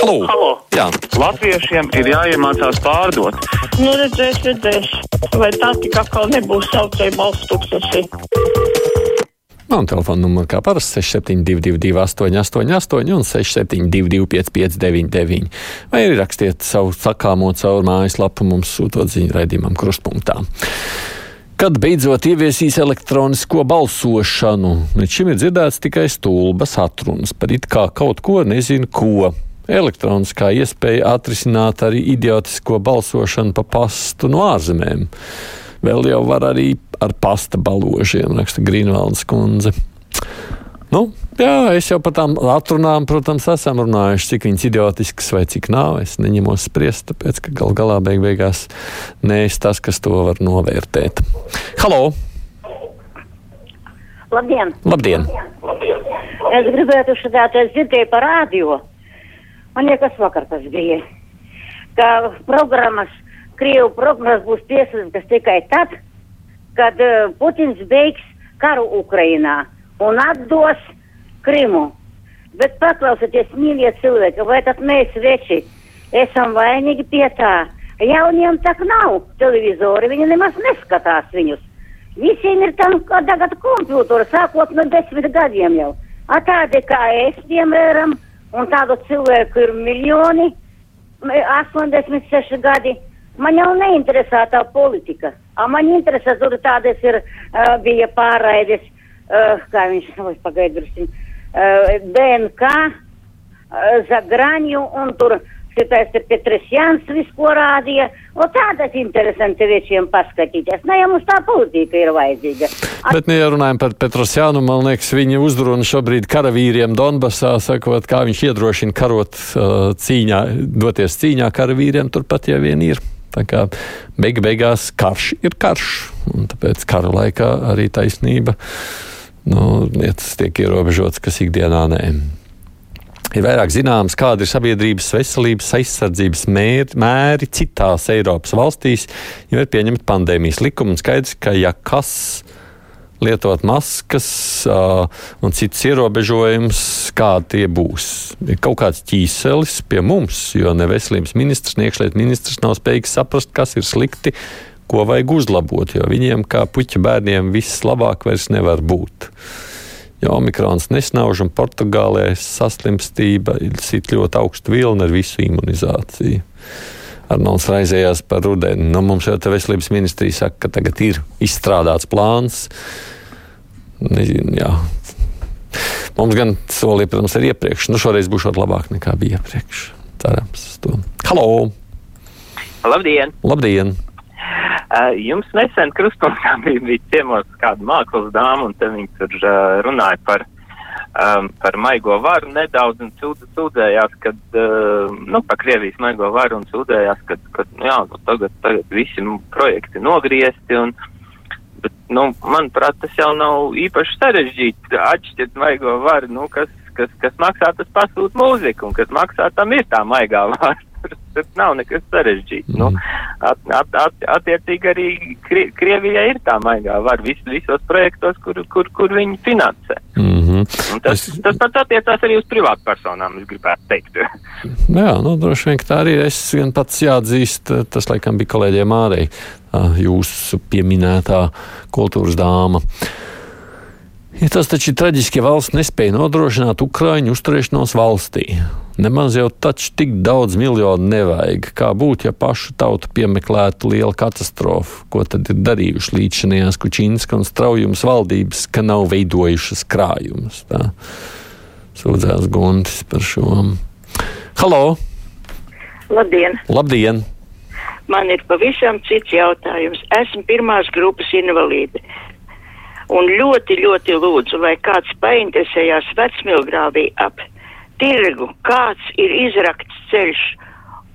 Halo! Halo. Jā, Latviešiem ir jāiemācās pārdot. Nu, redzēs, redzēs. Vai tā tik atkal nebūs saucēja balss tūkstoši? man telefona numurs kā parasti 6722, 888, un 672, 559, vai arī rakstiet savu sakāmo caur mājaslapu mums sūtot ziņu raidījumam krustpunktā. Kad beidzot ieviesīs elektronisko balsošanu, līdz šim ir dzirdēts tikai stulbas atrunas par it kā kaut ko nezinu ko. Elektroniskā iespēja atrisināt arī idiotisko balsošanu pa pastu no ārzemēm. Vēl jau var arī ar pasta baložiem, raksta Grīnvalds kundze. Nu, jā, es jau par tām atrunām, protams, esam runājuši, cik viņas idiotiskas vai cik nav. Es neņemos spriest, tāpēc, ka gal galā beig beigās nees tas, kas to var novērtēt. Halo! Labdien! Labdien! Es gribētu šodien, es dzirdēju par rādio. Man liekas, vakar tas bija. Ka programmas, Krievu programmas būs tiesiskas tikai tad, kad uh, Putins beigs karu Ukrainā un atdos Krimu. Bet paklausieties, mīļie cilvēki, vai tad mēs veči esam vainīgi pie tā? Jauniem tak nav televizori, viņi nemaz neskatās viņus. Visiem ir tam tagad kompjūtori, sākot no desmit gadiem jau. A tādi kā es, piemēram, un tādu cilvēku ir miljoni, 86 gadi. Man jau neinteresē tā politika. A man interesē, tur tādas ir, uh, bija pārraides, uh, kā viņš, vai pagaidrusim, uh, DNK, uh, Zagraņu, un tur šitais ir Petresjans visko rādīja. O tādas interesanti viečiem paskatīties. Nē, ja mums tā politika ir vajadzīga. Bet, nu, ja runājam par Petrosjānu, man liekas, viņa uzruna šobrīd karavīriem Donbasā, sakot, kā viņš iedrošina karot uh, cīņā, doties cīņā karavīriem, turpat jau vien ir. Tā kā beig beigās karš ir karš, un tāpēc kara laikā arī taisnība, nu, lietas tiek ierobežotas, kas ikdienā nē. Ir vairāk zināms, kāda ir sabiedrības veselības aizsardzības mēri, mēri citās Eiropas valstīs, jo ir pieņemta pandēmijas likuma un skaidrs, ka ja kas lietot maskas uh, un citas ierobežojumus, kādi tie būs. Ir kaut kāds ķīselis pie mums, jo ne veselības ministrs, ne iekšlietu ministrs nav spējīgs saprast, kas ir slikti, ko vajag uzlabot, jo viņiem, kā puķa bērniem, viss labāk vairs nevar būt. Jo omikrons nesnauž un Portugālē saslimstība ir ļoti augsta vilna ar visu imunizāciju. Arnolds raizējās par rudeni. Nu, mums jau te veselības ministrija saka, ka tagad ir izstrādāts plāns. Jā. Mums gan solīja, protams, ir iepriekš. Nu, šoreiz būs labāk nekā bija iepriekš. Cerams, to. Halo! Labdien! Labdien! Jums nesen krustpunktā bija, ciemos kāda mākslas dāma, un te viņi tur runāja par, um, par maigo varu nedaudz un sūd, sūdzējās, kad, uh, nu, par Krievijas maigo varu un sūdzējās, kad, kad nu, jā, nu, tagad, tagad visi nu, projekti nogriezti, un, bet, nu, manuprāt, tas jau nav īpaši sarežģīti atšķirt maigo varu, nu, kas, kas, kas maksā, tas pasūt mūziku, un kas maksā, tam ir tā maigā vara. Tur, nav nekas sarežģīts. Mm. Nu, at, at, at, attiecīgi arī Krie, Krievijai ir tā maigā vara vis, visos projektos, kur, kur, kur viņi finansē. Mm -hmm. Un tas, es... tas pats attiecās arī uz privātpersonām, es gribētu teikt. Jā, nu, droši vien, tā arī es vien pats jāatzīst, tas laikam bija kolēģiem ārēji, jūsu pieminētā kultūras dāma. Ja tas taču ir traģiski, ja valsts nespēja nodrošināt Ukrāņu uzturēšanos valstī. Nemaz jau taču tik daudz miljonu nevajag. Kā būtu, ja pašu tautu piemeklētu liela katastrofa? Ko tad ir darījuši līdzinājās Kučīnska un straujums valdības, ka nav veidojušas krājumus? Tā sūdzās Guntis par šo. Halo! Labdien! Labdien! Man ir pavisam cits jautājums. Esmu pirmās grupas invalīde. Un ļoti, ļoti lūdzu, lai kāds painteresējās vecmilgrāvī ap tirgu, kāds ir izrakts ceļš,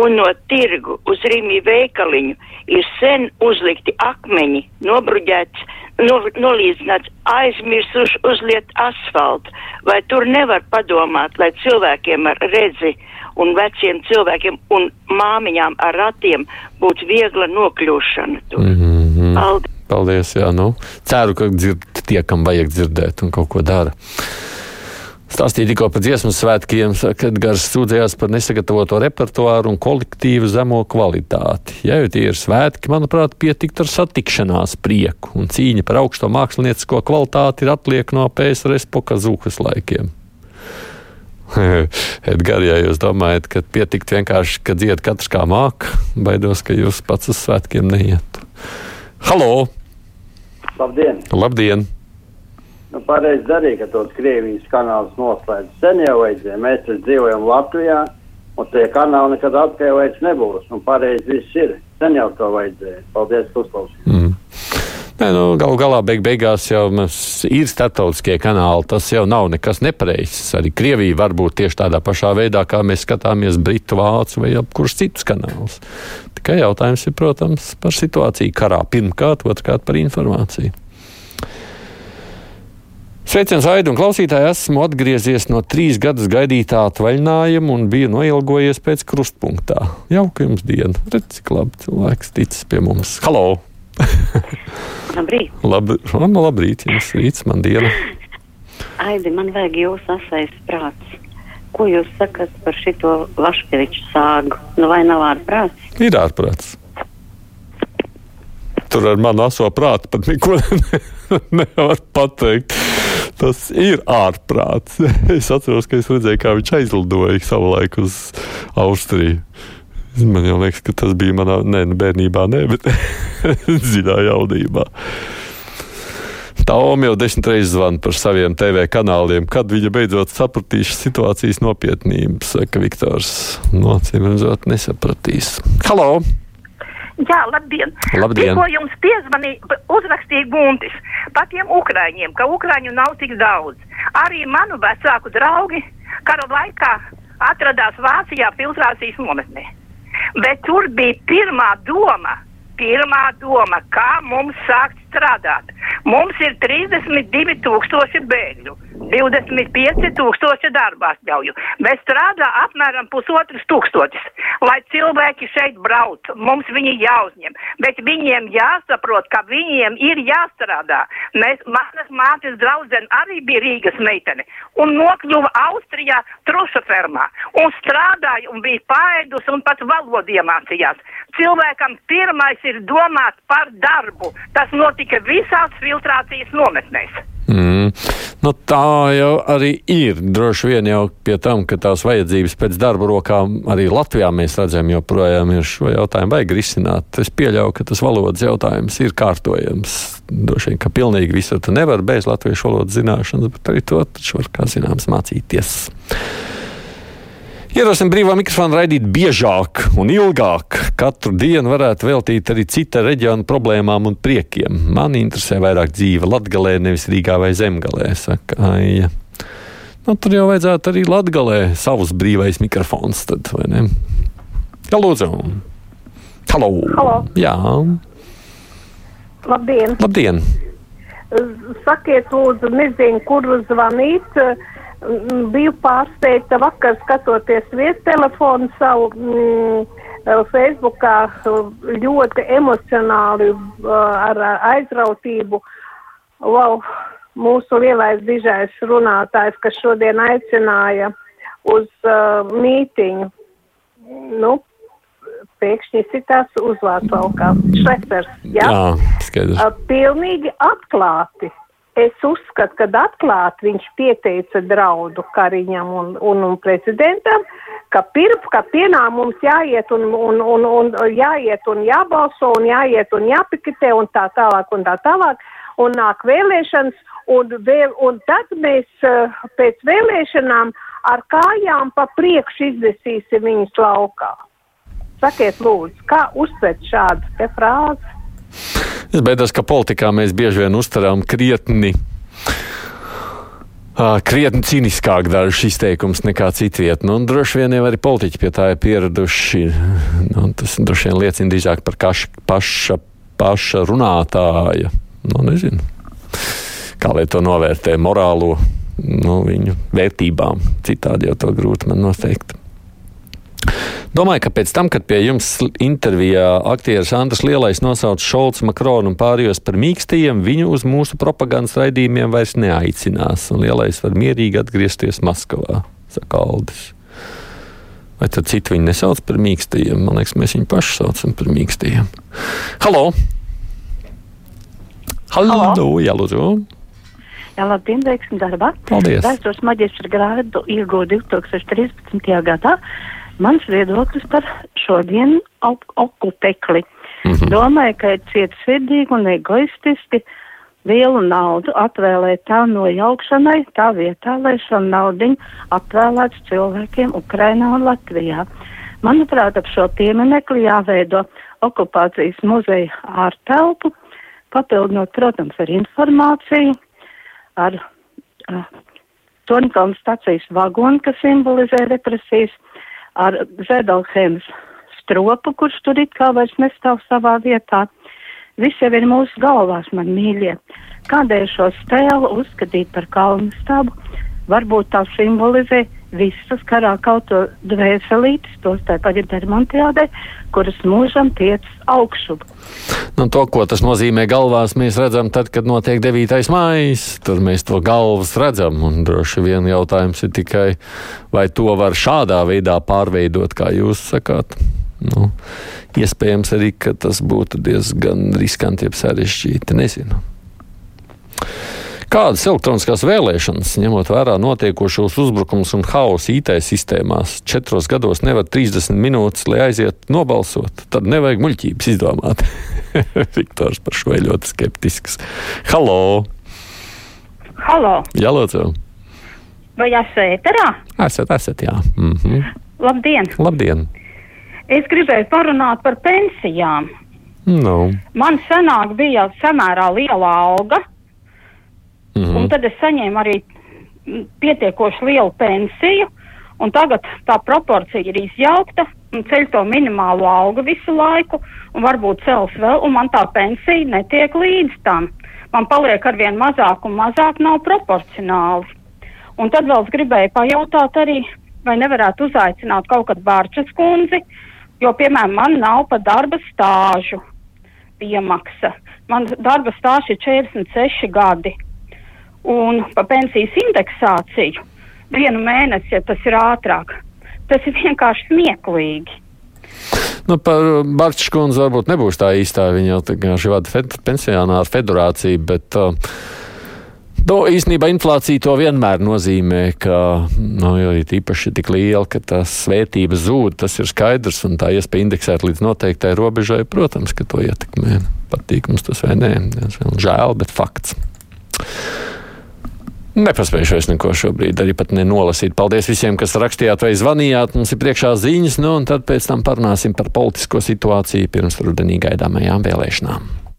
un no tirgu uz Rīmī veikaliņu ir sen uzlikti akmeņi, nobruģēts, no, nolīdzināts, aizmirsuši uzliet asfaltu. Vai tur nevar padomāt, lai cilvēkiem ar redzi un veciem cilvēkiem un māmiņām ar ratiem būtu viegla nokļūšana tur? Mm -hmm. Paldies! Paldies, jā, nu, ceru, ka dzird tie, kam vajag dzirdēt un kaut ko dara. Stāstīja tikko par dziesmu svētkiem, kad Gars sūdzējās par nesagatavoto repertuāru un kolektīvu zemo kvalitāti. Ja jau tie ir svētki, manuprāt, pietikt ar satikšanās prieku, un cīņa par augsto māksliniecisko kvalitāti ir atliek no PSRS pokazūkas laikiem. Edgars, ja jūs domājat, ka pietikt vienkārši, ka dzied katrs kā māca, baidos, ka jūs pats uz svētkiem neiet. Halo! Labdien! Labdien! Nu, pareizi darīja, ka tos Krievijas kanālus noslēdz. Sen jau vajadzēja. Mēs taču dzīvojam Latvijā, un tie kanāli nekad atpakaļ nebūs. Un pareizi viss ir. Sen jau to vajadzēja. Paldies, uzklausījāt. Mm. Nē, nu, Galu galā beig beigās jau ir starptautiskie kanāli. Tas jau nav nekas nepareizs. Arī Krievija var būt tieši tādā pašā veidā, kā mēs skatāmies Britu, Vācu vai kurus citus kanālus. Tikai jautājums ir, protams, par situāciju karā pirmkārt, otrkārt par informāciju. Sveiciens Aidu un klausītāji, esmu atgriezies no trīs gadus gaidītā atvaļinājuma un biju noilgojies pēc krustpunktā. Jauka jums diena. Redz, cik labi cilvēks ticis pie mums. Halo! labrīt! Lab, man labrīt, jums rīts, man diena. Aidi, man vajag jūsu asais prāts. Ko jūs sakat par šito Vaškeviču sāgu? Nu vai nav ārprāts? Ir ārprāts. Tur ar manu aso prātu pat neko nevar pateikt. Tas ir ārprāts. Es atceros, ka es redzēju, kā viņš aizlidoja savulaik uz Austriju. Man liekas, ka tas bija manā ne, nu, bērnībā, ne, bet dziļā jaunībā. Tauma jau desmit reizes zvana par saviem TV kanāliem, kad viņa beidzot sapratīs situācijas nopietnību. Saka, Viktors, nocīm redzot, nesapratīs. Halo! Jā, labdien! labdien. Tikko jums piezvanīja, uzrakstīja Guntis par tiem ukrāņiem, ka ukrāņu nav tik daudz. Arī manu vecāku draugi kara laikā atradās Vācijā filtrācijas nometnē. Bet tur bija pirmā doma, pirmā doma, kā mums sākt strādāt. Mums ir 32,000 bēgļu, 25,000 darba atļauju, bet strādā apmēram pusotrs tūkstotis. Lai cilvēki šeit brauc, mums viņi jāuzņem, bet viņiem jāsaprot, ka viņiem ir jāstrādā. Mēs, manas mātes draudzene arī bija Rīgas meitene un nokļuva Austrijā truša fermā un strādāja un bija paēdus un pat valodu iemācījās. Cilvēkam pirmais ir domāt par darbu. Tas notika visās filtrācijas nometnēs. Mm. Nu, tā jau arī ir. Droši vien jau pie tam, ka tās vajadzības pēc darba rokām arī Latvijā mēs redzam, joprojām ir šo jautājumu vajag risināt. Es pieļauju, ka tas valodas jautājums ir kārtojams. Droši vien, ka pilnīgi visur tu nevar bez latviešu valodas zināšanas, bet arī to taču var, kā zināms, mācīties. Ierosim brīvā mikrofona raidīt biežāk un ilgāk. Katru dienu varētu veltīt arī cita reģiona problēmām un priekiem. Man interesē vairāk dzīve Latgalē, nevis Rīgā vai Zemgalē, saka Aija. Nu, tur jau vajadzētu arī Latgalē savus brīvais mikrofons, tad? Jā, lūdzu. Halo. Halo. Jā. Labdien! Labdien! Sakiet, lūdzu, nezinu, kur zvanīt. Biju pārsteigta vakar skatoties viestelefonu savu mm, Facebookā ļoti emocionāli ar aizrautību. Wow, mūsu lielais dižais runātājs, kas šodien aicināja uz uh, mītiņu. Nu, pēkšņi sitās uzvārdsvalkā. Šlesers, jā? Jā, skaidrs. Uh, pilnīgi atklāti. Es uzskatu, ka atklāti viņš pieteica draudu Kariņam un, un, un prezidentam, ka pirms, ka pienā mums jāiet un, un, un, un jāiet un jābalso un jāiet un jāpiketē un tā tālāk un tā tālāk. Un nāk vēlēšanas, un, vēl, un tad mēs uh, pēc vēlēšanām ar kājām pa priekšu izvesīsim viņus laukā. Sakiet, lūdzu, kā uztvert šādu frāzi? Es baidos, ka politikā mēs bieži vien uztveram krietni. Krietni cīniskāk dažs izteikums nekā citviet. Nu, droši vien jau arī politiķi pie tā ir pieraduši. Nu, tas droši vien liecina drīzāk par kaša, paša, paša runātāja. Nu, nezinu. Kā lai to novērtē morālo nu, viņu vērtībām. Citādi jau to grūti man noteikt. Domāju, ka pēc tam, kad pie jums intervijā aktieris Andris Lielais nosauca Šolts, Makronu un pārējos par mīkstiem, viņu uz mūsu propagandas raidījumiem vairs neaicinās, un Lielais var mierīgi atgriezties Maskavā, saka Aldis. Vai tad citi viņu nesauc par mīkstiem? Man liekas, mēs viņu paši saucam par mīkstiem. Halo! Halo! Halo. Jā, lūdzu! Jā, labdien, veiksim darbā. Paldies. Vēstures maģistra grādu iegūju 2013. gadā. Mans viedoklis par šodienu ok okupekli. Mm -hmm. Domāju, ka ir cietsirdīgi un egoistiski lielu naudu atvēlēt tā nojaukšanai, tā vietā, lai šo naudiņu atvēlēts cilvēkiem Ukrainā un Latvijā. Manuprāt, ap šo pieminekli jāveido okupācijas muzeja ārtelpu, papildinot, protams, ar informāciju, ar uh, Tonkalna stacijas vagonu, kas simbolizē represijas, ar Zedelheimas stropu, kurš tur it kā vairs nestāv savā vietā. Viss jau ir mūsu galvās, man mīļie. Kādēļ šo stēlu uzskatīt par kalnu stabu? Varbūt tā simbolizē visas karā kauto dvēselītes, tos tāpat ir dermantiādē, kuras mūžam tiec augšup. Nu, to, ko tas nozīmē galvās, mēs redzam tad, kad notiek 9. mājas. Tur mēs to galvas redzam. Un droši vien jautājums ir tikai, vai to var šādā veidā pārveidot, kā jūs sakāt. Nu, iespējams arī, ka tas būtu diezgan riskanti, ja sarežģīti. Nezinu. Kādas elektroniskās vēlēšanas, ņemot vērā notiekošos uzbrukumus un hausu IT sistēmās, četros gados nevar 30 minūtes, lai aizietu nobalsot? Tad nevajag muļķības izdomāt. Viktors par šo ir ļoti skeptisks. Halo! Halo! Jā, lūdzu! Vai esat ēterā? Esat, esat, jā. Mm -hmm. Labdien! Labdien! Es gribēju parunāt par pensijām. No. Man senāk bija samērā liela alga, Mm -hmm. Un tad es saņēmu arī pietiekoši lielu pensiju, un tagad tā proporcija ir izjaukta, un ceļ to minimālo algu visu laiku, un varbūt cels vēl, un man tā pensija netiek līdz tam. Man paliek arvien mazāk un mazāk nav proporcionāli. Un tad vēl es gribēju pajautāt arī, vai nevarētu uzaicināt kaut kad Bārčas kundzi, jo, piemēram, man nav pa darba stāžu piemaksa. Man darba stāži ir 46 gadi un pa pensijas indeksāciju vienu mēnesi, ja tas ir ātrāk. Tas ir vienkārši smieklīgi. Nu, par Barčs kundzi varbūt nebūs tā īstā. Viņa jau vienkārši vada fed, pensionāru federāciju, bet uh, nu, īstenībā inflācija to vienmēr nozīmē, ka, nu, jo ir īpaši tik liela, ka tās svētības zūd, tas ir skaidrs, un tā iespēja indeksēt līdz noteiktai robežai, protams, ka to ietekmē. Patīk mums tas vai nē, žēl, bet fakts. Nepaspējuši vairs neko šobrīd arī pat nenolasīt. Paldies visiem, kas rakstījāt vai zvanījāt. Mums ir priekšā ziņas, nu, un tad pēc tam parunāsim par politisko situāciju pirms rudenī gaidāmajām vēlēšanām.